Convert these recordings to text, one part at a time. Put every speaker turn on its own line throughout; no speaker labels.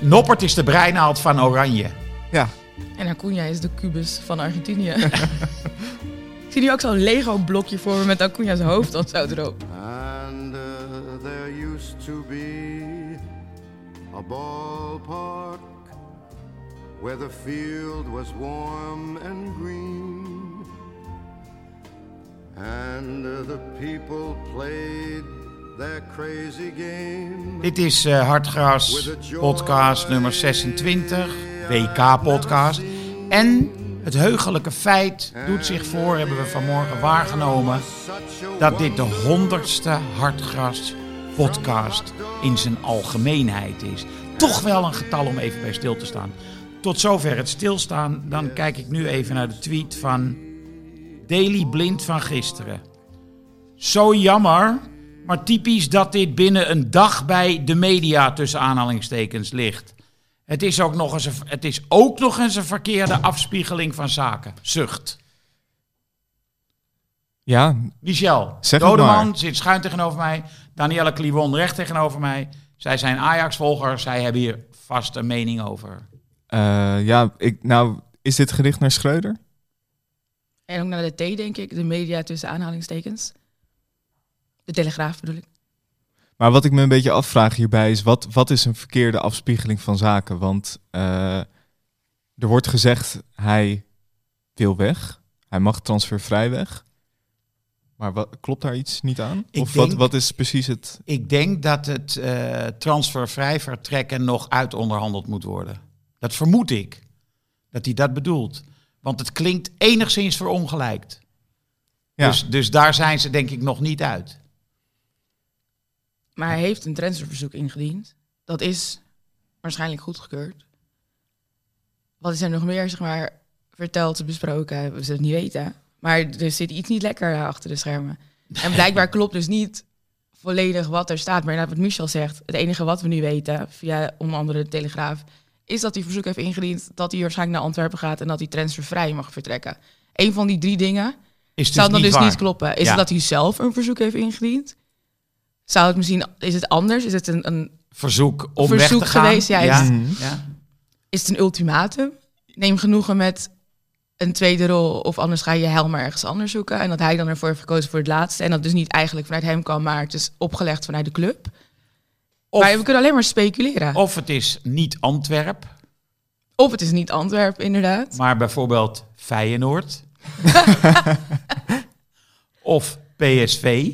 Noppert is de breinaald van Oranje.
Ja.
En Acuna is de kubus van Argentinië. Ik zie nu ook zo'n Lego-blokje voor me met Acuna's hoofd dan zo erop.
And uh, there used to be a ballpark where the field was warm and green. And uh, the people played.
Dit is uh, Hartgras, podcast nummer 26, WK-podcast. En het heugelijke feit doet zich voor, hebben we vanmorgen waargenomen, dat dit de honderdste Hartgras podcast in zijn algemeenheid is. Toch wel een getal om even bij stil te staan. Tot zover het stilstaan. Dan kijk ik nu even naar de tweet van Daily Blind van gisteren. Zo jammer, maar typisch dat dit binnen een dag bij de media tussen aanhalingstekens ligt. Het is ook nog eens een, het is ook nog eens een verkeerde afspiegeling van zaken. Zucht.
Ja,
Michel,
Zeg het
Dodeman
maar.
zit schuin tegenover mij. Danielle Kliwon recht tegenover mij. Zij zijn Ajax-volgers. Zij hebben hier vast een mening over.
eh, ja ik, nou, is dit gericht naar Schreuder?
En ook naar de T, denk ik. De media tussen aanhalingstekens. De Telegraaf bedoel ik.
Maar wat ik me een beetje afvraag hierbij is, wat, wat is een verkeerde afspiegeling van zaken? Want eh, er wordt gezegd, hij wil weg. Hij mag transfervrij weg. Maar wat, klopt daar iets niet aan?
Ik
of wat,
denk-
wat is precies het...
Ik denk dat het eh, transfervrij vertrekken nog uitonderhandeld moet worden. Dat vermoed ik. Dat hij dat bedoelt. Want het klinkt enigszins verongelijkt.
Ja,
Dus, dus daar zijn ze denk ik nog niet uit.
Maar hij heeft een transferverzoek ingediend. Dat is waarschijnlijk goedgekeurd. Wat is er nog meer, zeg maar, verteld, besproken? We zullen het niet weten. Maar er zit iets niet lekker eh, achter de schermen. En blijkbaar klopt dus niet volledig wat er staat. Maar inderdaad, wat Michel zegt, het enige wat we nu weten, via onder andere de Telegraaf, is dat hij verzoek heeft ingediend dat hij waarschijnlijk naar Antwerpen gaat en dat hij transfervrij mag vertrekken. Een van die drie dingen
Is dus
zou dan
niet
dus
waar.
niet kloppen. Is
Ja.
dat hij zelf een verzoek heeft ingediend? Zou het misschien, is het anders? Is het een, een
Verzoek om
Verzoek
weg te gaan.
geweest, ja,
ja.
is-
ja.
is het een ultimatum? Neem genoegen met een tweede rol of anders ga je Helmer ergens anders zoeken. En dat hij dan ervoor heeft gekozen voor het laatste. En dat dus niet eigenlijk vanuit hem kwam, maar het is opgelegd vanuit de club.
Of,
maar we kunnen alleen maar speculeren. Of,
of het is niet Antwerp,
het is niet Antwerpen, inderdaad.
maar bijvoorbeeld Feyenoord. of PSV.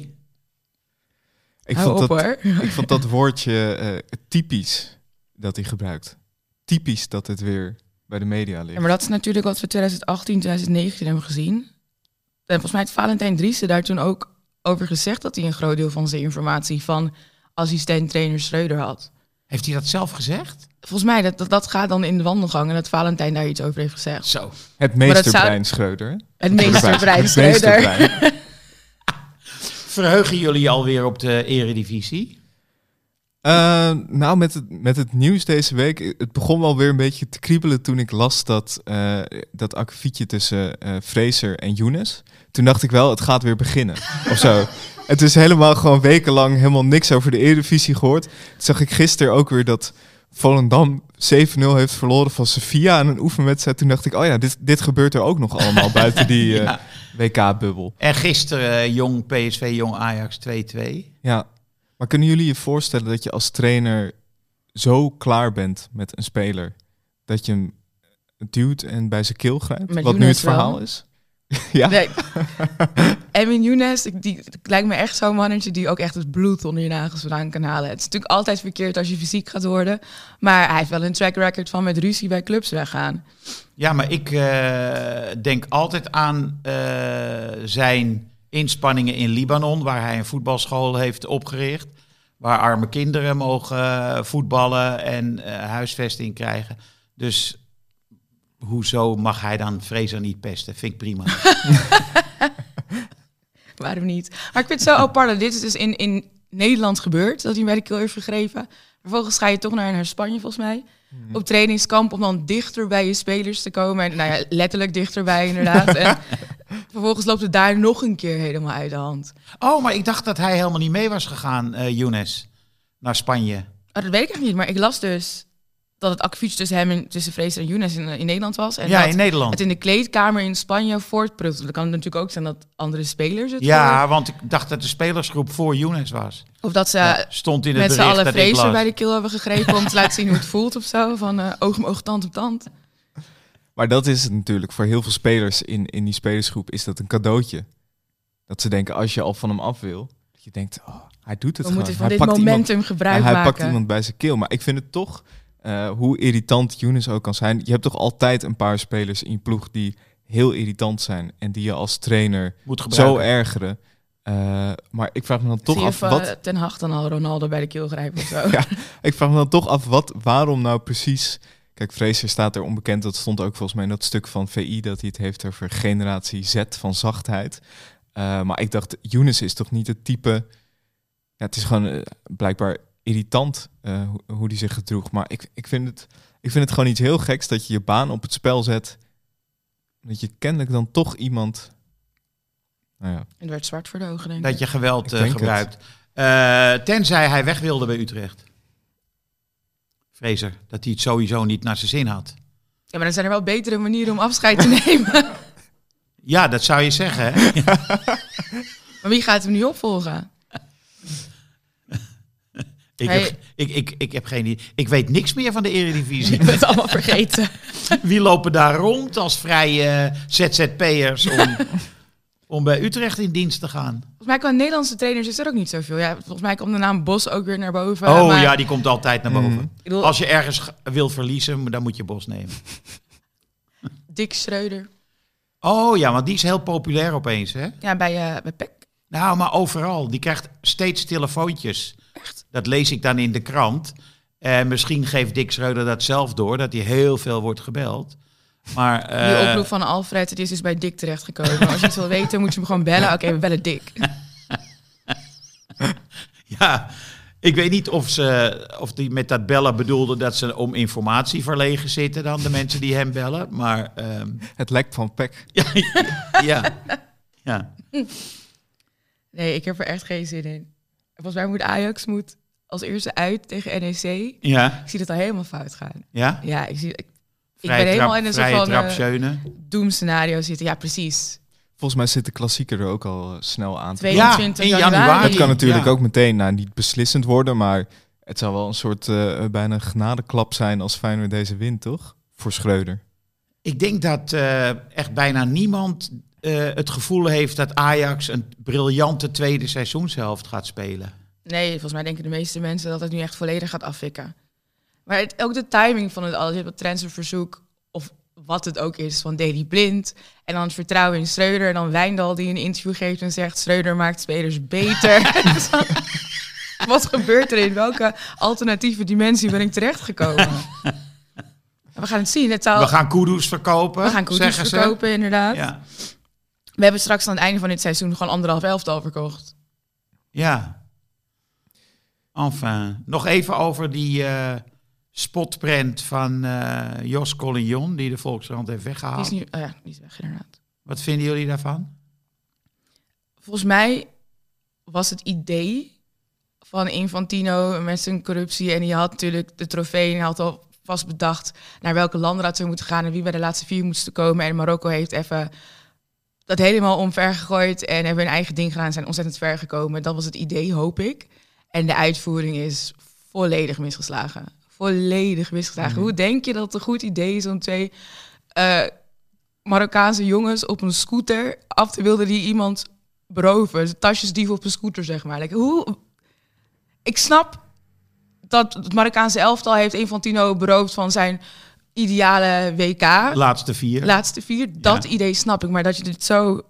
Ik,
Hou
vond
op
dat,
hoor.
ik vond dat woordje eh, typisch dat hij gebruikt. Typisch dat het weer bij de media ligt.
Ja, maar dat is natuurlijk wat we 2018, 2019 hebben gezien. En volgens mij heeft Valentijn Driessen daar toen ook over gezegd... dat hij een groot deel van zijn informatie van assistent-trainer Schreuder had.
Heeft hij dat zelf gezegd?
Volgens mij, dat, dat, dat gaat dan in de wandelgang en dat Valentijn daar iets over heeft gezegd.
Zo.
Het meesterbrein Schreuder. hè?
Het meesterbrein
Het
Schreuder.
Verheugen jullie alweer op de eredivisie?
Eh, nou, met het, met het nieuws deze week, het begon wel weer een beetje te kriebelen toen ik las dat, eh dat akkefietje tussen eh Fraser en Younes. Toen dacht ik wel, het gaat weer beginnen. of zo. Het is helemaal gewoon wekenlang helemaal niks over de Eredivisie gehoord. Toen zag ik gisteren ook weer dat Volendam 7-0 heeft verloren van Sevilla aan een oefenwedstrijd. Toen dacht ik, oh ja, dit, dit gebeurt er ook nog allemaal buiten die WK-bubbel.
En gisteren eh, jong PSV, jong Ajax 2-2.
Ja, maar kunnen jullie je voorstellen dat je als trainer zo klaar bent met een speler dat je hem duwt en bij zijn keel grijpt.
Met
wat nu het verhaal
wel.
is. ja.
Nee. Emin Younes, ik- die lijkt me echt zo'n mannetje die ook echt het bloed onder je nagels vandaan kan halen. Het is natuurlijk altijd verkeerd als je fysiek gaat worden. Maar hij heeft wel een track record van met ruzie bij clubs weggaan.
Ja, maar ik eh, denk altijd aan eh, zijn inspanningen in Libanon, waar hij een voetbalschool heeft opgericht. Waar arme kinderen mogen eh, voetballen en huisvesting krijgen. Dus hoezo mag hij dan Fraser niet pesten? Vind ik prima.
Waarom niet? Maar ik vind het zo apart dat dit is dus in, in Nederland gebeurd. Dat hij bij de keel heeft gegrepen. Vervolgens ga je toch naar, naar Spanje volgens mij. Op trainingskamp om dan dichter bij je spelers te komen. En nou ja, letterlijk dichterbij inderdaad. en vervolgens loopt het daar nog een keer helemaal uit de hand.
Oh, maar ik dacht dat hij helemaal niet mee was gegaan, eh Younes, naar Spanje.
Oh, dat weet ik echt niet, maar ik las dus dat het akkefietje tussen hem en tussen Fraser en Younes in, in Nederland was. En
ja,
dat
in Nederland.
het in de kleedkamer in Spanje voortpruttelde. Dat kan natuurlijk ook zijn dat andere spelers het
Ja, want ik dacht dat de spelersgroep voor Younes was.
Of dat ze
Ja, stond in het
met z'n
bericht
allen Fraser bij de keel hebben gegrepen om te laten zien hoe het voelt of zo. Van eh, oog om oog, tand op tand.
Maar dat is het natuurlijk. Voor heel veel spelers in, in die spelersgroep is dat een cadeautje. Dat ze denken, als je al van hem af wil, dat je denkt, oh, hij doet het
We
gewoon.
moeten van
hij
dit
pakt
momentum
iemand,
gebruik
hij
maken.
pakt iemand bij zijn keel. Maar ik vind het toch, eh, hoe irritant Younes ook kan zijn. Je hebt toch altijd een paar spelers in je ploeg die heel irritant zijn. En die je als trainer
Moet
zo
gebruiken.
ergeren. Eh, maar ik vraag me dan toch
Zie je
af,
of,
wat,
eh, Ten Hag dan al Ronaldo bij de keel grijpen of zo.
Ja. ik vraag me dan toch af, wat, waarom nou precies... Kijk, Fraser staat er onbekend. Dat stond ook volgens mij in dat stuk van VI... dat hij het heeft over generatie Z van zachtheid. Eh, maar ik dacht, Younes is toch niet het type... Ja, het is gewoon blijkbaar irritant eh, hoe, hoe die zich gedroeg. Maar ik, ik, vind het, ik vind het gewoon iets heel geks... dat je je baan op het spel zet... dat je kennelijk dan toch iemand... Nou ja,
Het werd zwart voor de ogen, denk ik.
Dat je geweld eh,
denk
gebruikt. Eh, tenzij hij weg wilde bij Utrecht. Fraser, dat hij het sowieso niet naar zijn zin had.
Ja, maar dan zijn er wel betere manieren om afscheid te nemen.
Ja, dat zou je zeggen. Hè?
maar wie gaat hem nu opvolgen?
Ik, heb, ik, ik, ik heb geen idee. Ik weet niks meer van de Eredivisie.
Ik ben het allemaal vergeten.
Wie lopen daar rond als vrije ZZP'ers om, om bij Utrecht in dienst te gaan?
Volgens mij qua Nederlandse trainers is er ook niet zoveel. Ja, volgens mij komt de naam Bos ook weer naar boven.
Oh
maar
ja, die komt altijd naar boven.
Bedoel,
Als je ergens wil verliezen, dan moet je Bos nemen.
Dick Schreuder.
Oh ja, want die is heel populair opeens, hè?
Ja, bij, eh bij PEC.
Nou, maar overal. Die krijgt steeds telefoontjes. Dat lees ik dan in de krant. En misschien geeft Dick Schreuder dat zelf door, dat hij heel veel wordt gebeld. Maar,
Die
eh,
oproep van Alfred, het is dus bij Dick terechtgekomen. Als je het wil weten, moet je hem gewoon bellen. Oké, we bellen Dick.
Ja, ik weet niet of ze of die met dat bellen bedoelde dat ze om informatie verlegen zitten dan de mensen die hem bellen. Maar ehm,
het lek van Peck.
ja, ja.
Nee, ik heb er echt geen zin in. Volgens mij moet Ajax moet als eerste uit tegen NEC.
Ja,
Ik zie het al helemaal fout gaan.
ja.
Ja, ik zie... Ik, ik ben helemaal in een soort van
trap,
eh,
Schöne.
doemscenario zitten. Ja, precies.
Volgens mij zit de klassieker er ook al eh, snel aan. te komen.
22
in
januari.
januari.
Het kan natuurlijk
Ja.
ook meteen nou, niet beslissend worden, maar het zou wel een soort eh, bijna genadeklap zijn als Feyenoord deze wint, toch? Voor Schreuder.
Ik denk dat eh, echt bijna niemand eh, het gevoel heeft dat Ajax een briljante tweede seizoenshelft gaat spelen.
Nee, volgens mij denken de meeste mensen dat het nu echt volledig gaat afvikken. Maar het, ook de timing van het alles. Je hebt het transferverzoek, of wat het ook is, van Daily Blind. En dan het vertrouwen in Schreuder. En dan Wijndal die een interview geeft en zegt... Schreuder maakt spelers beter. Wat gebeurt er in welke alternatieve dimensie ben ik terechtgekomen? We gaan het zien. Het zou,
We gaan Kudus verkopen,
we gaan
ze.
verkopen, inderdaad.
Ja.
We hebben straks aan het einde van dit seizoen gewoon anderhalf elftal verkocht.
ja. Enfin, nog even over die eh spotprint van eh, Jos Collignon, die de Volkskrant heeft
Die
weggehaald.
is, nu, oh ja, die is weg, inderdaad.
Wat vinden jullie daarvan?
Volgens mij was het idee van Infantino met zijn corruptie. En die had natuurlijk de trofee en had al vast bedacht naar welke landen dat zou moeten gaan en wie bij de laatste vier moesten komen. En Marokko heeft even dat helemaal omver gegooid en hebben hun eigen ding gedaan, zijn ontzettend ver gekomen. Dat was het idee, hoop ik. En de uitvoering is volledig misgeslagen. volledig misgedragen.
Mhm.
Hoe denk je dat het een goed idee is om twee eh, Marokkaanse jongens op een scooter af te wilden die iemand beroven? Tasjesdief op een scooter, zeg maar. Like, hoe... Ik snap dat het Marokkaanse elftal heeft Infantino beroofd van zijn ideale WK.
Laatste vier.
Laatste vier, dat idee snap ik. Maar dat je dit zo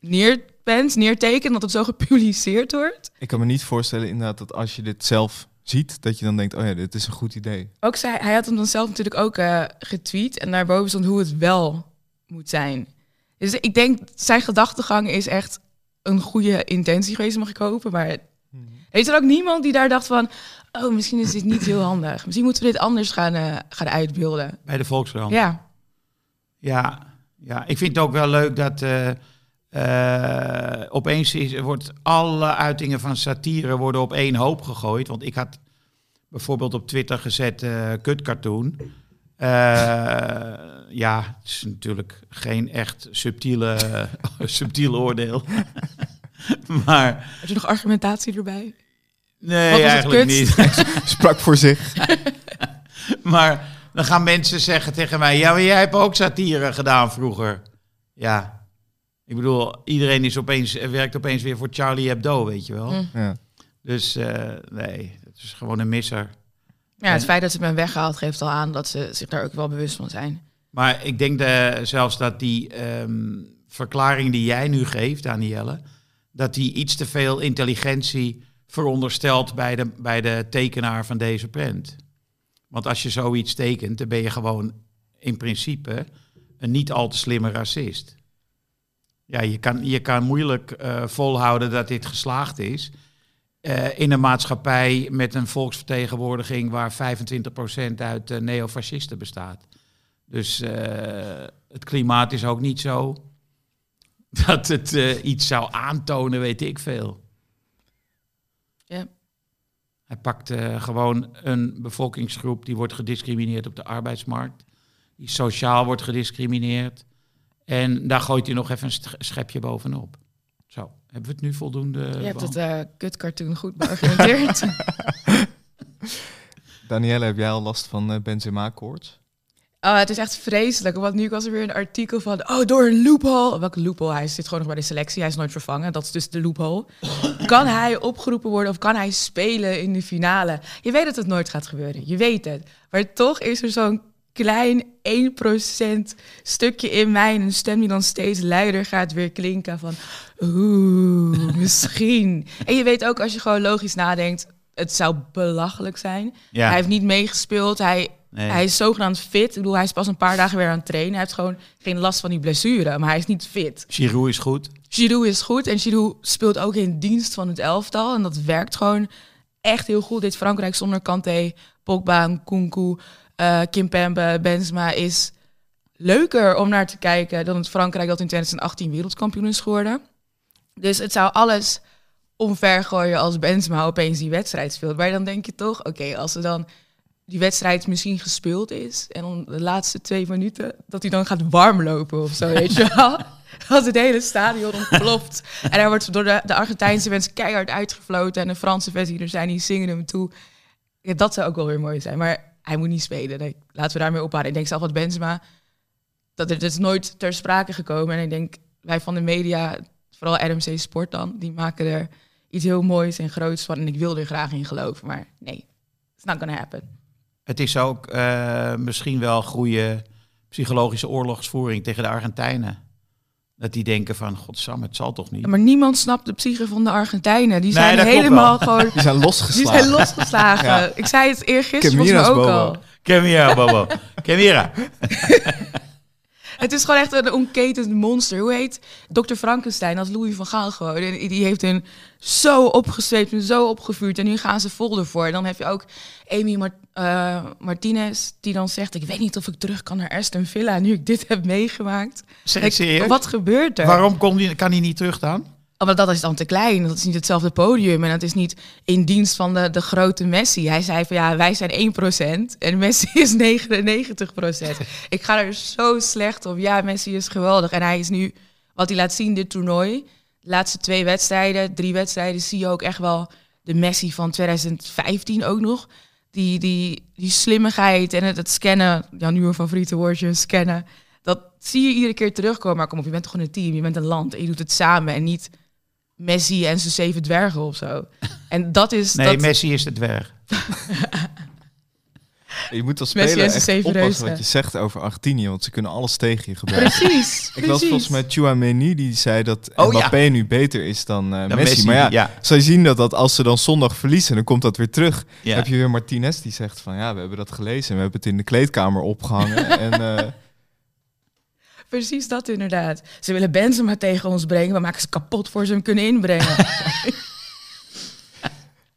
neer bent, neertekent, dat het zo gepubliceerd wordt.
Ik kan me niet voorstellen inderdaad dat als je dit zelf ziet, dat je dan denkt, oh ja, dit is een goed idee.
Ook zei, hij had hem dan zelf natuurlijk ook eh, getweet. En daarboven stond hoe het wel moet zijn. Dus ik denk, zijn gedachtegang is echt een goede intentie geweest, mag ik hopen. Maar is er ook niemand die daar dacht van... oh, misschien is dit niet heel handig. Misschien moeten we dit anders gaan, eh, gaan uitbeelden.
Bij de Volkskrant.
Ja,
Ja, ja, ik vind het ook wel leuk dat eh, eh, opeens is, wordt alle uitingen van satire worden op één hoop gegooid. Want ik had bijvoorbeeld op Twitter gezet kutcartoon. Ja, het is natuurlijk geen echt subtiele, subtiele oordeel. maar
had je nog argumentatie erbij?
Nee,
Wat was het
eigenlijk niet.
Sprak voor zich.
Maar dan gaan mensen zeggen tegen mij: Ja, maar jij hebt ook satire gedaan vroeger. Ja, ik bedoel, iedereen is opeens, werkt opeens weer voor Charlie Hebdo, weet je wel.
Mm.
Ja.
Dus eh, nee, het is gewoon een misser.
Ja, het feit dat ze hem hebben weggehaald geeft al aan dat ze zich daar ook wel bewust van zijn.
Maar ik denk de, zelfs dat die ehm, verklaring die jij nu geeft, Danielle, dat die iets te veel intelligentie veronderstelt bij de, bij de tekenaar van deze print. Want als je zoiets tekent, dan ben je gewoon in principe een niet al te slimme racist. Ja, je kan, je kan moeilijk eh, volhouden dat dit geslaagd is. eh, in een maatschappij met een volksvertegenwoordiging waar 25% uit eh, neofascisten bestaat. Dus het klimaat is ook niet zo dat het iets zou aantonen, weet ik veel.
Ja.
Hij pakt eh, gewoon een bevolkingsgroep die wordt gediscrimineerd op de arbeidsmarkt. Die sociaal wordt gediscrimineerd. En daar gooit hij nog even een sch- schepje bovenop. Zo, hebben we het nu voldoende?
Je hebt het eh kutcartoon goed beargumenteerd.
Danielle, heb jij al last van eh, Benzema-koorts?
Oh, het is echt vreselijk. Want nu was er weer een artikel van... Oh, door een loophole. Welke loophole? Hij zit gewoon nog bij de selectie. Hij is nooit vervangen. Dat is dus de loophole. kan hij opgeroepen worden of kan hij spelen in de finale? Je weet dat het nooit gaat gebeuren. Je weet het. Maar toch is er zo'n klein 1% stukje in mij... en een stem die dan steeds luider gaat weer klinken van... Oeh, misschien. en je weet ook als je gewoon logisch nadenkt... Het zou belachelijk zijn.
Ja.
Hij heeft niet meegespeeld. Hij
Nee.
hij is zogenaamd fit. Ik bedoel, hij is pas een paar dagen weer aan het trainen. Hij heeft gewoon geen last van die blessure, maar hij is niet fit.
Giroud is goed.
Giroud is goed en Giroud speelt ook in dienst van het elftal. En dat werkt gewoon echt heel goed. Dit Frankrijk zonder Kanté, Pogba, Nkunku, eh Kimpembe, Benzema is leuker om naar te kijken dan het Frankrijk dat in 2018 wereldkampioen is geworden. Dus het zou alles omver gooien als Benzema opeens die wedstrijd speelt. Maar dan denk je toch, oké, als er dan die wedstrijd misschien gespeeld is en dan de laatste twee minuten dat hij dan gaat warmlopen of zo, weet je wel. Dat het hele stadion ontploft. En hij wordt door de, de Argentijnse mensen keihard uitgefloten en de Franse fans die er zijn, die zingen hem toe. Ja, dat zou ook wel weer mooi zijn. Maar hij moet niet spelen. Laten we daarmee ophouden. Ik denk zelf dat Benzema, dat het is nooit ter sprake gekomen. En ik denk, wij van de media, vooral RMC Sport dan, die maken er iets heel moois en groots van. En ik wil er graag in geloven, maar nee, it's not gonna happen.
Het is ook eh, misschien wel goede psychologische oorlogsvoering tegen de Argentijnen. Dat die denken van, godsam, het zal toch niet.
Maar niemand snapt de psyche van de Argentijnen. Die zijn helemaal gewoon...
Die zijn
Die
losgeslagen.
zijn losgeslagen.
Ja.
Ik zei het eergisteren volgens mij
Camira's
ook
Bobo.
al.
Camira, Bobo. Camira.
Het is gewoon echt een onketend monster. Hoe heet Dr. Frankenstein als Louis van Gaal gewoon? En die heeft hen zo opgezweept en zo opgevuurd. En nu gaan ze vol ervoor. En dan heb je ook Amy eh, Martinez die dan zegt... ik weet niet of ik terug kan naar Aston Villa nu ik dit heb meegemaakt.
Zeg
Ik-? Wat gebeurt er?
Waarom kon die, kan hij niet terug dan?
Oh, maar dat is dan te klein. Dat is niet hetzelfde podium. En dat is niet in dienst van de, de grote Messi. Hij zei van ja, wij zijn 1% en Messi is 99%. Ik ga er zo slecht op. Ja, Messi is geweldig. En hij is nu, wat hij laat zien, dit toernooi. De laatste twee wedstrijden, drie wedstrijden, zie je ook echt wel de Messi van 2015 ook nog. die, die, die slimmigheid en het, scannen, jouw nieuwe favoriete woordje, scannen. Dat zie je iedere keer terugkomen. Maar kom op, je bent toch gewoon een team, je bent een land en je doet het samen en niet Messi en zijn zeven dwergen of zo. En dat is...
Nee,
dat,
Messi is de dwerg.
Je moet als
Messi
speler echt
zeven
oppassen
reuzen.
wat je zegt over Argentinië, want ze kunnen alles tegen je gebruiken.
Precies,
Ik las volgens mij Chouameni, die zei dat
Oh,
Mbappé nu beter is dan, eh,
Dan
Messi. Maar ja,
ja.
zou je zien dat, dat als ze dan zondag verliezen, dan komt dat weer terug.
Ja.
heb je weer Martinez die zegt van ja, we hebben dat gelezen en we hebben het in de kleedkamer opgehangen. en eh,
Precies dat inderdaad. Ze willen Benzema tegen ons brengen. We maken ze kapot voor ze hem kunnen inbrengen.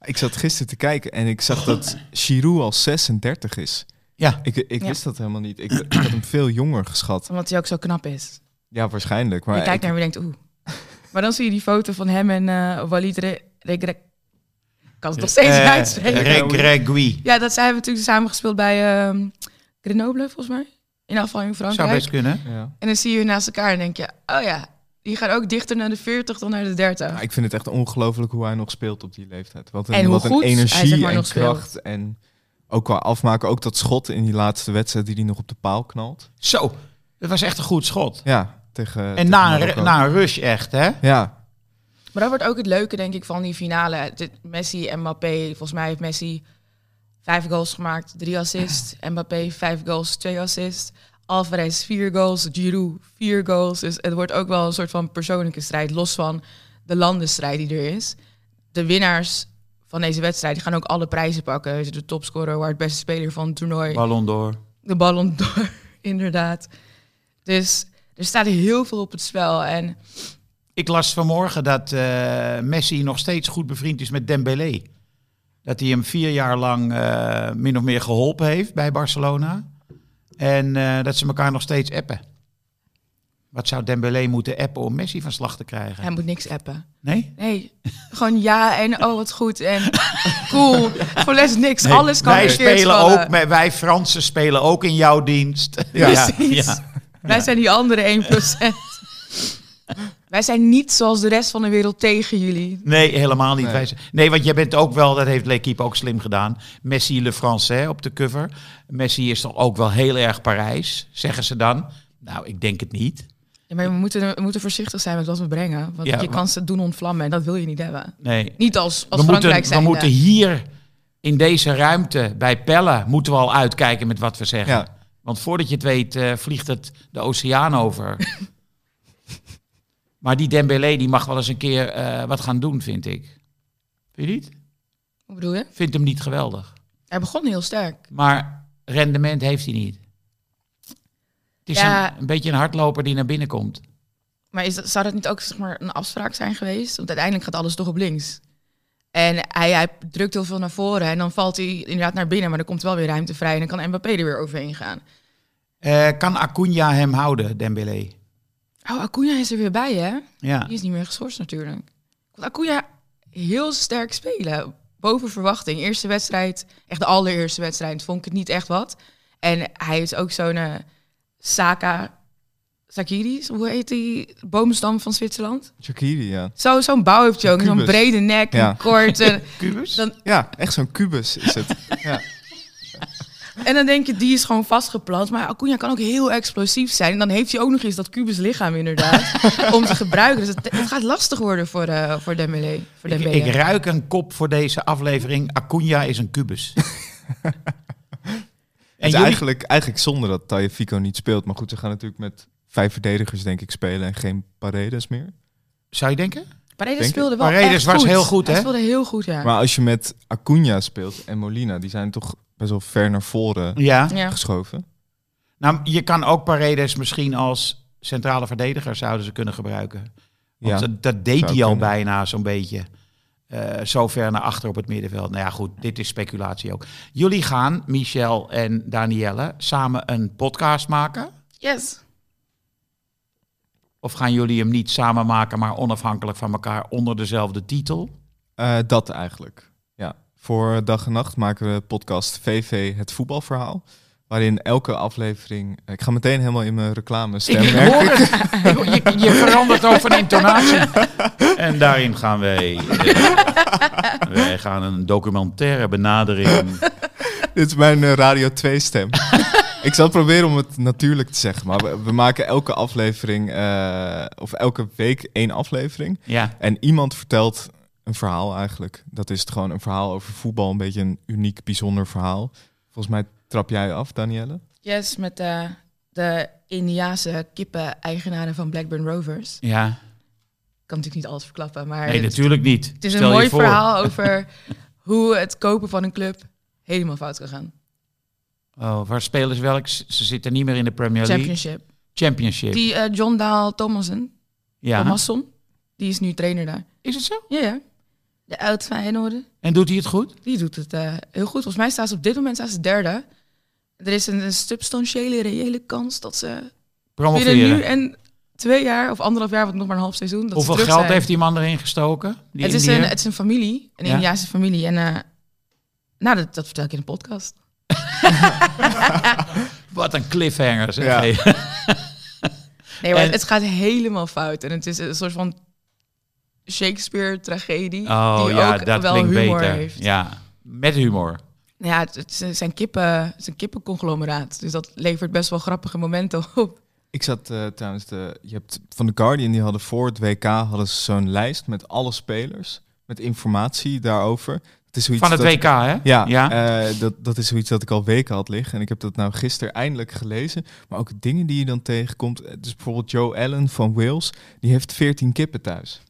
ik zat gisteren te kijken en ik zag dat Giroud al 36 is.
Ja.
Ik, ik
Ja.
wist dat helemaal niet. Ik, ik had hem veel jonger geschat.
Omdat hij ook zo knap is.
Ja, waarschijnlijk. Maar
je kijkt
ik-
naar hem en denkt, oeh. Maar dan zie je die foto van hem en eh Walid kan het nog steeds niet
Eh,
uitspreken.
Regregui.
Ja, dat zijn we natuurlijk samen gespeeld bij ehm, Grenoble, volgens mij. In afval in
Zou
Frankrijk.
best kunnen.
ja.
En dan zie je naast elkaar en denk je, oh ja, die gaan ook dichter naar de 40 dan naar de 30.
Ja, ik vind het echt ongelooflijk hoe hij nog speelt op die leeftijd. Wat een,
En hoe
wat een
hij,
energie
zeg maar,
en
nog speelt.
kracht. En ook qua afmaken, ook dat schot in die laatste wedstrijd die hij nog op de paal knalt.
Zo, dat was echt een goed schot.
Ja, tegen.
En
tegen
na een, na een rush echt, hè?
Ja,
Maar dat wordt ook het leuke, denk ik, van die finale. Dit- Messi en Mbappé. Volgens mij heeft Messi vijf goals gemaakt, drie assists. Mbappé vijf goals, twee assists. Alvarez vier goals, Giroud vier goals. Dus het wordt ook wel een soort van persoonlijke strijd, los van de landenstrijd die er is. De winnaars van deze wedstrijd die gaan ook alle prijzen pakken. De topscorer, waar het beste speler van het toernooi,
Ballon d'Or.
de Ballon d'Or, inderdaad. Dus er staat heel veel op het spel. En
Ik las vanmorgen dat eh, Messi nog steeds goed bevriend is met Dembélé. Dat hij hem vier jaar lang eh, min of meer geholpen heeft bij Barcelona. En eh, dat ze elkaar nog steeds appen. Wat zou Dembélé moeten appen om Messi van slag te krijgen?
hij moet niks appen.
Nee?
Nee, gewoon ja en oh wat goed en cool. Voor les niks, alles kan
wij spelen
vallen.
ook, met- wij Fransen spelen ook in jouw dienst.
Ja.
Precies. Wij zijn die andere 1%. Wij zijn niet zoals de rest van de wereld tegen jullie.
Nee, helemaal niet.
Nee.
Wij zijn- Nee, want jij bent ook wel, dat heeft L'Equipe ook slim gedaan. Messi Le Français op de cover. Messi is toch ook wel heel erg Parijs, zeggen ze dan. Nou, ik denk het niet.
Ja, maar we moeten, we moeten voorzichtig zijn met wat we brengen. Want
Ja,
je kan ze doen ontvlammen en dat wil je niet hebben.
Nee.
Niet als, als
we
Frankrijk
moeten, we
zijn.
moeten hier in deze ruimte bij Pelle moeten we al uitkijken met wat we zeggen.
Ja.
Want voordat je het weet eh, vliegt het de oceaan over. maar die Dembélé die mag wel eens een keer eh, wat gaan doen, vind ik. Vind je niet?
Hoe bedoel je?
Vind hem niet geweldig.
Hij begon heel sterk.
Maar rendement heeft hij niet. Het is
Ja.
een, een beetje een hardloper die naar binnen komt.
Maar is dat, zou dat niet ook zeg maar, een afspraak zijn geweest? Want uiteindelijk gaat alles toch op links. En hij, hij drukt heel veel naar voren en dan valt hij inderdaad naar binnen, maar dan komt wel weer ruimte vrij en dan kan Mbappé er weer overheen gaan.
Eh, kan Acuna hem houden, Dembélé?
Oh, Acuna is er weer bij, hè?
Ja.
Die is niet meer geschorst natuurlijk. Want Acuna heel sterk spelen. Boven verwachting. Eerste wedstrijd, echt de allereerste wedstrijd, vond ik het niet echt wat. En hij is ook zo'n eh, Saka... Sakiri, hoe heet die boomstam van Zwitserland?
Shakiri, ja.
Zo, zo'n bouw heeft ook. Zo'n brede nek,
Ja.
en kort. En
Kubus?
dan,
Ja, echt zo'n kubus is het. ja.
En dan denk je, die is gewoon vastgeplant. Maar Acuna kan ook heel explosief zijn. En dan heeft hij ook nog eens dat kubus lichaam inderdaad. om te gebruiken. Dus het, het gaat lastig worden voor, eh voor Dembélé. Voor
Ik,
Dembélé.
ik ruik een kop voor deze aflevering. Acuna is een kubus.
Het
en jullie,
eigenlijk, eigenlijk zonde dat Tagliafico niet speelt. Maar goed, ze gaan natuurlijk met vijf verdedigers denk ik spelen en geen Paredes meer.
zou je denken?
Paredes
Denk-
speelde wel
Paredes
echt
was
goed.
heel goed,
Hij
hè?
speelde heel goed, ja.
Maar als je met Acuna speelt en Molina, die zijn toch best wel ver naar voren
Ja.
ja.
geschoven.
Nou, je kan ook Paredes misschien als centrale verdediger zouden ze kunnen gebruiken. Want
Ja.
dat, dat deed hij al
kunnen.
bijna zo'n beetje. Eh, zo ver naar achter op het middenveld. Nou ja, goed, dit is speculatie ook. Jullie gaan, Michel en Danielle, samen een podcast maken?
Yes.
Of gaan jullie hem niet samen maken, maar onafhankelijk van elkaar onder dezelfde titel?
Eh, dat eigenlijk. Voor dag en nacht maken we podcast VV Het Voetbalverhaal. Waarin elke aflevering... Ik ga meteen helemaal in mijn reclame stem.
Ik
merk
hoor
ik.
Je, je verandert ook van intonatie. En daarin gaan wij... eh, wij gaan een documentaire benadering
Dit is mijn eh, Radio 2 stem. ik zal proberen om het natuurlijk te zeggen, maar we, we maken elke aflevering, eh, of elke week één aflevering.
Ja.
En iemand vertelt een verhaal eigenlijk. Dat is het gewoon een verhaal over voetbal, een beetje een uniek, bijzonder verhaal. Volgens mij trap jij af, Danielle.
Yes, met eh, de Indiaanse kippen-eigenaren van Blackburn Rovers.
Ja.
Ik kan natuurlijk niet alles verklappen, maar
Nee,
het,
natuurlijk niet.
het is
Stel
een mooi verhaal over hoe het kopen van een club helemaal fout kan gaan.
Oh, waar spelen ze welk? Ze zitten niet meer in de Premier League.
Championship.
Championship.
Die eh, John Dahl Thomason,
ja.
Thomasson, die is nu trainer daar.
Is het zo?
Ja, ja. De oud Feyenoord.
En doet hij het goed?
Die doet het eh, heel goed. Volgens mij staan ze op dit moment staan ze derde. Er is een, een substantiële, reële kans dat ze binnen
Promoveren.
nu en twee jaar of anderhalf jaar, want nog maar een half seizoen. Dat
Hoeveel
ze terug
geld
zijn.
heeft die man erin gestoken? Die
Het is, een, het is een familie, een
Ja?
Indiaanse familie. En eh, nou, dat, dat vertel ik in de podcast.
Wat een cliffhanger, zeg.
Ja.
Nee, maar
En-
het gaat helemaal fout. En het is een soort van Shakespeare-tragedie.
Oh
die
ja,
ook
dat
wel
klinkt
humor
beter.
heeft.
Ja, met humor.
Ja, het, het zijn kippen, het is een kippenconglomeraat. Dus dat levert best wel grappige momenten op.
Ik zat uh, trouwens, de, je hebt van The Guardian, die hadden voor het WK hadden ze zo'n lijst met alle spelers, met informatie daarover. Het is zoiets
Van het
dat-
WK, hè?
Ja,
Ja.
eh, dat, dat is zoiets dat ik al weken had liggen. En ik heb dat nou gisteren eindelijk gelezen. Maar ook dingen die je dan tegenkomt. Eh, Dus bijvoorbeeld Joe Allen van Wales, die heeft 14 kippen thuis.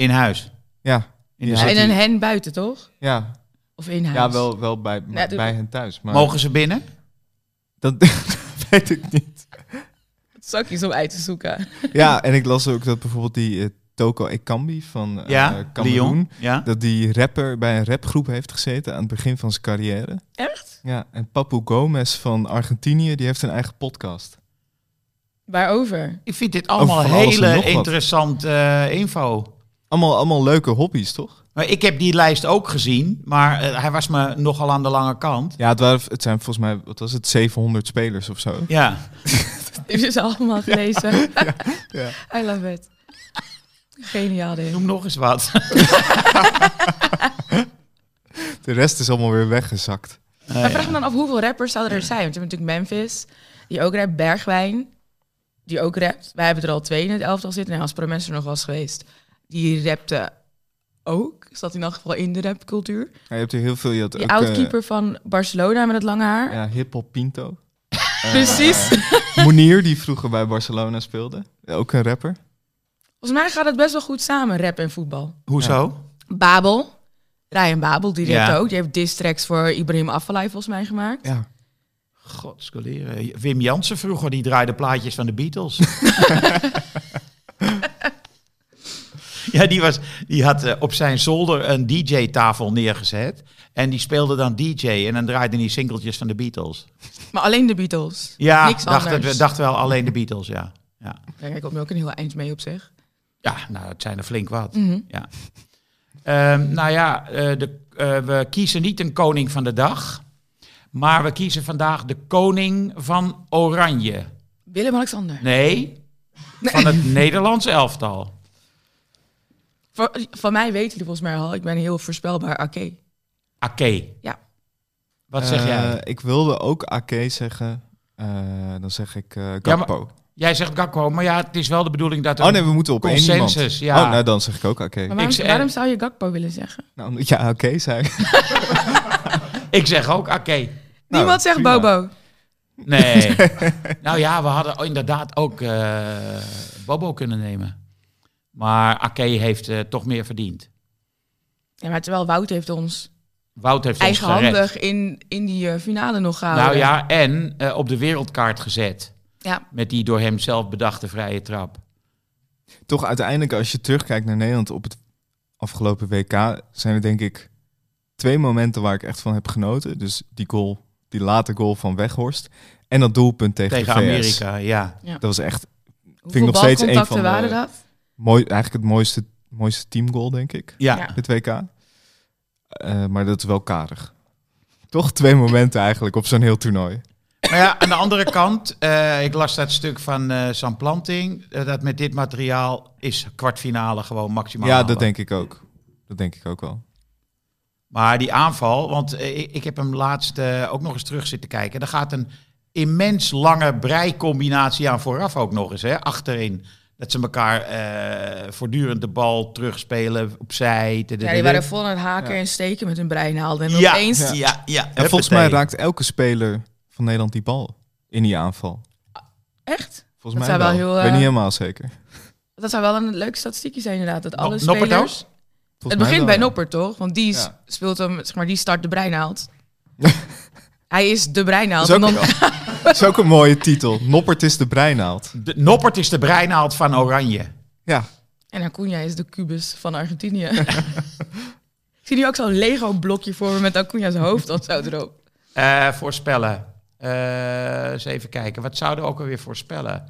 In huis.
Ja,
In de
Ja.
En een hen buiten, toch?
ja,
Of in huis?
ja wel, wel bij,
Ja, doe-
bij hen thuis. Maar
Mogen ze binnen?
dat weet ik niet.
Zakjes om uit te zoeken.
Ja, en ik las ook dat bijvoorbeeld die eh, Toko Ekambi van eh
ja,
Cameroen...
Ja.
dat die rapper bij een rapgroep heeft gezeten aan het begin van zijn carrière.
Echt?
Ja, en Papu Gomez van Argentinië, die heeft een eigen podcast.
Waarover?
Ik vind dit allemaal hele interessante eh, info.
Allemaal, allemaal leuke hobby's, toch?
Maar ik heb die lijst ook gezien, maar eh, hij was me nogal aan de lange kant.
Ja, het, waren, het zijn volgens mij, wat was het, 700 spelers of zo.
Ja,
Heb je ze allemaal gelezen?
ja.
I love it. Geniaal dit.
noem nog eens wat.
De rest is allemaal weer weggezakt.
Eh,
Maar
ja.
vraag me dan af hoeveel rappers zouden er zijn? Want je hebt natuurlijk Memphis, die ook rapt, Bergwijn, die ook rapt. Wij hebben er al twee in het elftal zitten. En als Promes er nog was geweest, die rapte ook. Zat in elk geval in de rapcultuur.
Ja, je hebt er heel veel. Je had
Die
ook,
outkeeper van Barcelona met het lange haar.
eh, ja, Hiphop Pinto.
Precies.
Monier, die vroeger bij Barcelona speelde. Ook een rapper.
Volgens mij gaat het best wel goed samen, rap en voetbal.
Hoezo?
Babel, Ryan Babel, die rapt
Ja.
ook. Die heeft diss tracks voor Ibrahim Afellay volgens mij gemaakt.
Ja.
God. Wim Jansen vroeger, die draaide plaatjes van de Beatles. ja, die, was, die had eh, op zijn zolder een DJ-tafel neergezet. En die speelde dan DJ en dan draaide hij singeltjes van de Beatles.
Maar alleen de Beatles.
Ja,
Niks
dacht, dacht wel alleen de Beatles, ja. Ja,
ik kom er ook een heel eind mee op zich.
ja nou, het zijn er flink wat.
Mhm.
Ja. Ehm, nou ja, eh, de, eh, we kiezen niet een koning van de dag. Maar we kiezen vandaag de koning van Oranje.
Willem-Alexander.
Nee, van het Nederlands elftal.
Voor- Van mij weten jullie volgens mij al, ik ben heel voorspelbaar Ake.
Ake.
Ja.
Wat zeg
Eh,
jij?
Ik wilde ook Ake zeggen. Eh, dan zeg ik eh Gakpo.
Jij zegt Gakpo, maar ja, het is wel de bedoeling dat
oh nee, we moeten op één iemand.
consensus, ja.
Oh, nou dan zeg ik ook Ake.
Maar waarom, waarom zou je Gakpo willen zeggen?
Nou, omdat ja, Ake zei.
Ik zeg ook Ake.
Niemand zegt
prima.
Bobo.
Nee. nou ja, we hadden inderdaad ook eh, Bobo kunnen nemen. Maar Ake heeft eh, toch meer verdiend.
Ja, maar terwijl Wout heeft ons
Wout heeft ons
in, in die eh, finale nog gehouden.
Nou ja, en eh, op de wereldkaart gezet.
Ja.
Met die door hem zelf bedachte vrije trap.
Toch uiteindelijk, als je terugkijkt naar Nederland op het afgelopen WK, zijn er denk ik twee momenten waar ik echt van heb genoten. Dus die goal, die late goal van Weghorst. En dat doelpunt tegen,
Tegen
de VS.
Amerika, ja.
Dat was echt
Hoeveel
nog steeds een van de-
waren dat?
Mooi, eigenlijk het mooiste, mooiste teamgoal, denk ik.
Ja.
Dit WK. Eh, maar dat is wel karig. Toch twee momenten eigenlijk op zo'n heel toernooi.
Maar ja, aan de andere kant, eh, ik las dat stuk van eh Sam Planting. dat met dit materiaal is kwartfinale gewoon maximaal.
Ja,
halen.
dat denk ik ook. Dat denk ik ook wel.
Maar die aanval, want ik, ik heb hem laatst ook nog eens terug zitten kijken. Er gaat een immens lange breicombinatie aan vooraf ook nog eens, hè, achterin. Dat ze elkaar eh, voortdurend de bal terugspelen opzij.
Ja, die waren vol aan het haken en steken met hun breinaalden. En
ja,
opeens...
ja, ja, ja.
En volgens mij raakt elke speler van Nederland die bal in die aanval.
Echt?
Volgens
Dat
mij wel.
heel,
Ik weet
eh,
niet helemaal zeker.
Dat zou wel een leuk statistiekje zijn inderdaad. Dat alle
ook?
spelers... Het begint
wel,
bij
ja.
Noppert, toch? Want die speelt hem, zeg maar, die start de breinaald. Hij is de breinaald.
Dat is, ook,
dan,
dat is ook een mooie titel. Noppert is de breinaald.
De, Noppert is de breinaald van Oranje.
Ja,
en Acuna is de kubus van Argentinië. Ik zie nu ook zo'n Lego-blokje voor me met Acuna's hoofd of zo erop.
Eh, voorspellen. Eh, eens even kijken. Wat zouden we ook alweer voorspellen?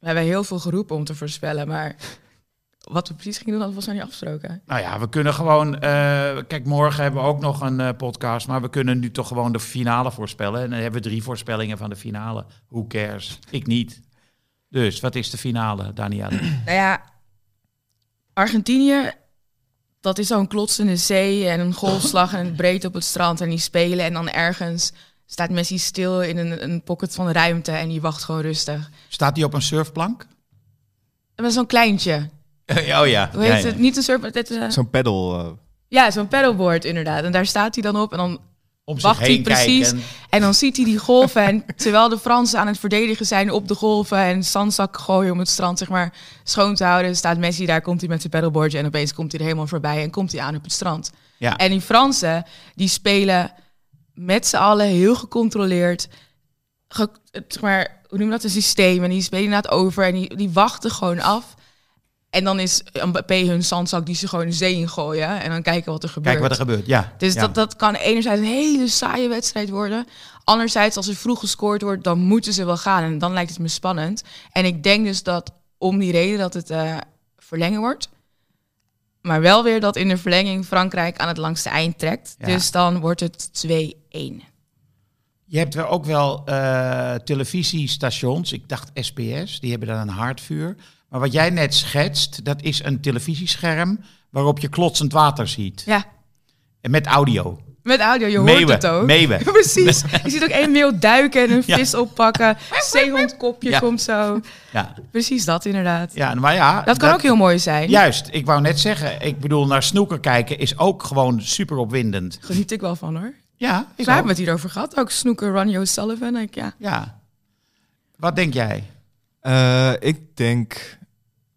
We hebben heel veel geroepen om te voorspellen, maar wat we precies gingen doen, hadden we volgens mij niet afgesproken.
Nou ja, we kunnen gewoon. eh, kijk, morgen hebben we ook nog een eh, podcast. Maar we kunnen nu toch gewoon de finale voorspellen. En dan hebben we drie voorspellingen van de finale. Who cares? Ik niet. Dus wat is de finale, Danielle?
Nou ja, Argentinië, dat is zo'n klotsende zee en een golfslag en een breedte op het strand. En die spelen en dan ergens staat Messi stil in een, een pocket van ruimte en die wacht gewoon rustig.
Staat die op een surfplank?
En met zo'n kleintje.
oh ja.
Hoe heet het? Niet een surf, het is, eh,
zo'n pedal. eh,
ja, zo'n paddleboard inderdaad. En daar staat hij dan op en dan
Om zich
wacht hij
heen
precies.
kijken.
En dan ziet hij die golven. En terwijl de Fransen aan het verdedigen zijn op de golven en zandzakken gooien om het strand zeg maar schoon te houden, staat Messi daar, komt hij met zijn paddleboardje en opeens komt hij er helemaal voorbij en komt hij aan op het strand.
Ja.
En die Fransen, die spelen met z'n allen heel gecontroleerd. Ge, zeg maar, hoe noem je dat? Een systeem. En die spelen inderdaad over en die, die wachten gewoon af. En dan is Mbappé hun zandzak die ze gewoon de zee in gooien. En dan kijken wat er gebeurt.
Kijk wat er gebeurt. Ja.
Dus
ja.
dat, dat kan enerzijds een hele saaie wedstrijd worden. Anderzijds, als er vroeg gescoord wordt, dan moeten ze wel gaan. En dan lijkt het me spannend. En ik denk dus dat om die reden dat het eh, verlengen wordt. Maar wel weer dat in de verlenging Frankrijk aan het langste eind trekt.
Ja.
Dus dan wordt het 2-1.
Je hebt wel ook wel eh, televisiestations. Ik dacht SBS, die hebben dan een haardvuur. Maar wat jij net schetst, dat is een televisiescherm waarop je klotsend water ziet.
Ja,
En met audio.
met audio, je hoort het ook.
meeuwen.
Precies. Je ziet ook één meeuw duiken en een
Ja.
vis oppakken. Zeehondkopje
Ja.
komt zo.
Ja,
Precies dat inderdaad.
ja maar ja.
Dat kan ook heel mooi zijn.
Juist, ik wou net zeggen, ik bedoel, naar snoeker kijken is ook gewoon super opwindend.
Geniet ik wel van hoor.
Ja, ik
We hebben het hierover gehad. Ook snoeker Ronnie O'Sullivan. Ik, ja.
Ja. Wat denk jij?
eh, ik denk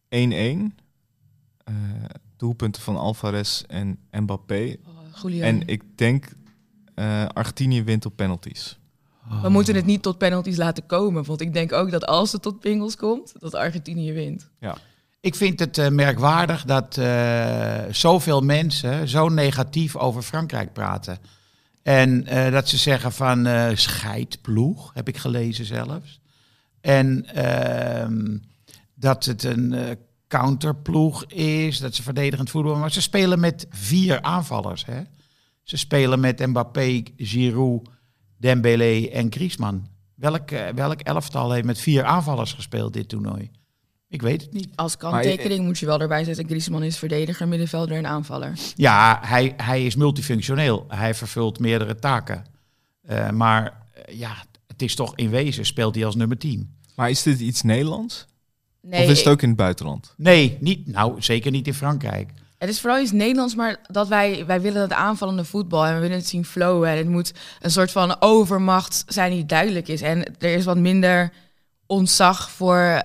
1-1. Eh, doelpunten van Alvarez en Mbappé.
Julian.
En ik denk eh, Argentinië wint op penalties.
We moeten het niet tot penalties laten komen. Want ik denk ook dat als het tot pingels komt, dat Argentinië wint.
Ik vind het eh, merkwaardig dat eh, zoveel mensen zo negatief over Frankrijk praten. En eh, dat ze zeggen van eh scheidploeg, heb ik gelezen zelfs. En ehm, dat het een eh, counterploeg is, dat ze verdedigend voetbal. Maar ze spelen met vier aanvallers. Hè? Ze spelen met Mbappé, Giroud, Dembélé en Griezmann. Welk, eh, welk elftal heeft met vier aanvallers gespeeld dit toernooi? Ik weet het niet.
Als
Maar
kanttekening moet je wel erbij zetten. Griezmann is verdediger, middenvelder en aanvaller.
Ja, hij, hij is multifunctioneel. Hij vervult meerdere taken. Eh, maar eh, ja, het is toch in wezen speelt hij als nummer 10.
Maar is dit iets Nederlands?
Nee,
of is het ook in het buitenland?
Nee, niet, nou zeker niet in Frankrijk.
Het is vooral iets Nederlands, maar dat wij, wij willen het aanvallende voetbal en we willen het zien flowen. En het moet een soort van overmacht zijn die duidelijk is. En er is wat minder ontzag voor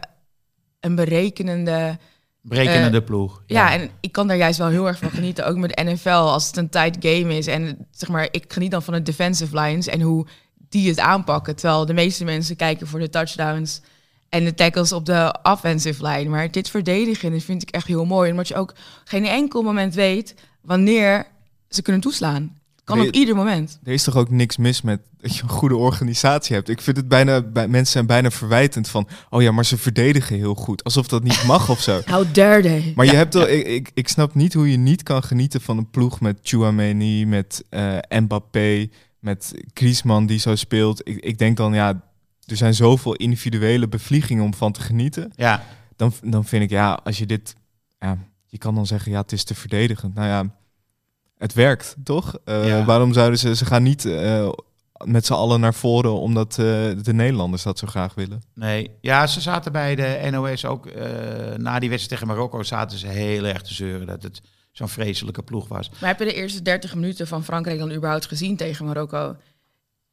een berekenende.
Berekenende ploeg.
Ja. en ik kan daar juist wel heel erg van genieten. Ook met de NFL, als het een tight game is. En zeg maar, ik geniet dan van de defensive lines en hoe die het aanpakken. Terwijl de meeste mensen kijken voor de touchdowns en de tackles op de offensive line. Maar dit verdedigen dat vind ik echt heel mooi. Omdat je ook geen enkel moment weet wanneer ze kunnen toeslaan. Kan
Nee,
op ieder moment.
Er is toch ook niks mis met dat je een goede organisatie hebt. Ik vind het bijna, bij, mensen zijn bijna verwijtend van, oh ja, maar ze verdedigen heel goed. Alsof dat niet mag of zo.
How dare they?
Maar je hebt wel, ik, ik, ik snap niet hoe je niet kan genieten van een ploeg met Chouameni, met eh, Mbappé, met Griezmann die zo speelt. Ik, ik denk dan, ja, er zijn zoveel individuele bevliegingen om van te genieten.
Ja,
Dan, dan vind ik, ja, als je dit, ja, je kan dan zeggen, ja, het is te verdedigend. Nou ja, het werkt, toch? Eh,
Ja.
Waarom zouden ze... Ze gaan niet eh, met z'n allen naar voren omdat eh, de Nederlanders dat zo graag willen.
Nee, ja, ze zaten bij de NOS ook. eh, na die wedstrijd tegen Marokko zaten ze heel erg te zeuren dat het zo'n vreselijke ploeg was.
Maar heb je de eerste 30 minuten van Frankrijk dan überhaupt gezien tegen Marokko?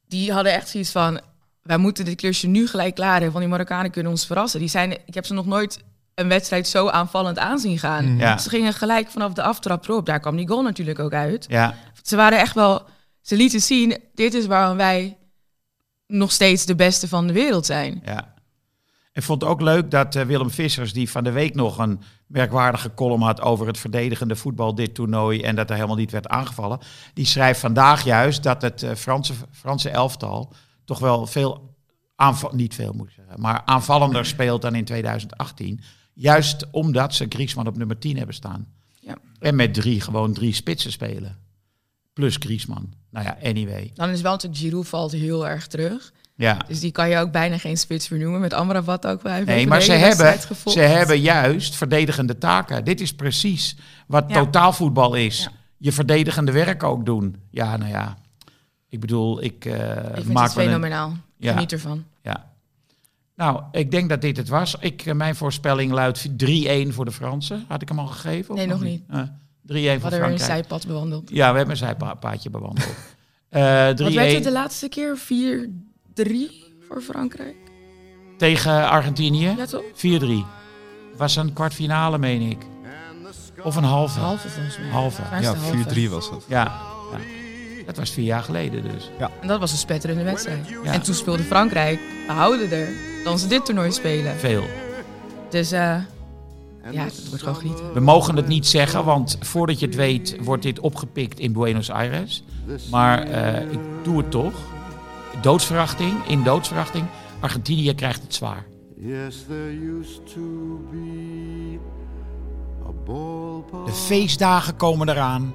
Die hadden echt zoiets van, wij moeten dit klusje nu gelijk klaar hebben, want die Marokkanen kunnen ons verrassen. Die zijn, ik heb ze nog nooit een wedstrijd zo aanvallend aanzien gaan.
Ja.
Ze gingen gelijk vanaf de aftrap erop. Daar kwam die goal natuurlijk ook uit.
Ja,
Ze waren echt wel, ze lieten zien, dit is waarom wij nog steeds de beste van de wereld zijn.
ja. Ik vond het ook leuk dat eh, Willem Vissers, die van de week nog een merkwaardige column had over het verdedigende voetbal dit toernooi en dat er helemaal niet werd aangevallen, die schrijft vandaag juist dat het eh, Franse, Franse elftal toch wel veel aanval, niet veel moet ik zeggen, maar aanvallender speelt dan in 2018. Juist omdat ze Griezmann op nummer 10 hebben staan.
Ja.
En met drie, gewoon drie spitsen spelen. Plus Griezmann. Nou ja, anyway.
Dan is wel natuurlijk, Giroud valt heel erg terug.
Ja.
Dus die kan je ook bijna geen spits meer noemen. Met Amrabat ook. Wij
Nee, maar ze hebben, ze hebben juist verdedigende taken. Dit is precies wat
Ja.
totaalvoetbal is.
Ja.
Je verdedigende werk ook doen. Ja, nou ja. Ik bedoel, ik eh
Ik vind
maak
het
wel een-
fenomenaal.
Ja.
Geniet ervan.
Ja. Nou, ik denk dat dit het was. Ik, eh, mijn voorspelling luidt 3-1 voor de Fransen. Had ik hem al gegeven? of
Nee, nog
Eh, 3-1 voor
We hadden een
Frankrijk.
zijpad bewandeld.
Ja, we hebben een zijpaadje bewandeld. Eh
Wat
3-1
werd het de laatste keer? 4-3 voor Frankrijk?
tegen Argentinië.
Ja, toch?
4-3. Was een kwartfinale, meen ik. Of een halve.
Halve volgens mij.
Halve.
Ja,
het de halve.
4-3 was dat.
Ja. ja. Dat was vier jaar geleden dus.
En dat was een spetterende wedstrijd.
Ja.
En toen speelde Frankrijk, we houden er, dan ze dit toernooi spelen.
Veel.
Dus eh, ja, het wordt gewoon genieten.
We mogen het niet zeggen, want voordat je het weet wordt dit opgepikt in Buenos Aires. Maar eh, ik doe het toch. Doodsverachting, in doodsverachting. Argentinië krijgt het zwaar.
Yes, there used to be a ballpark.
De feestdagen komen eraan.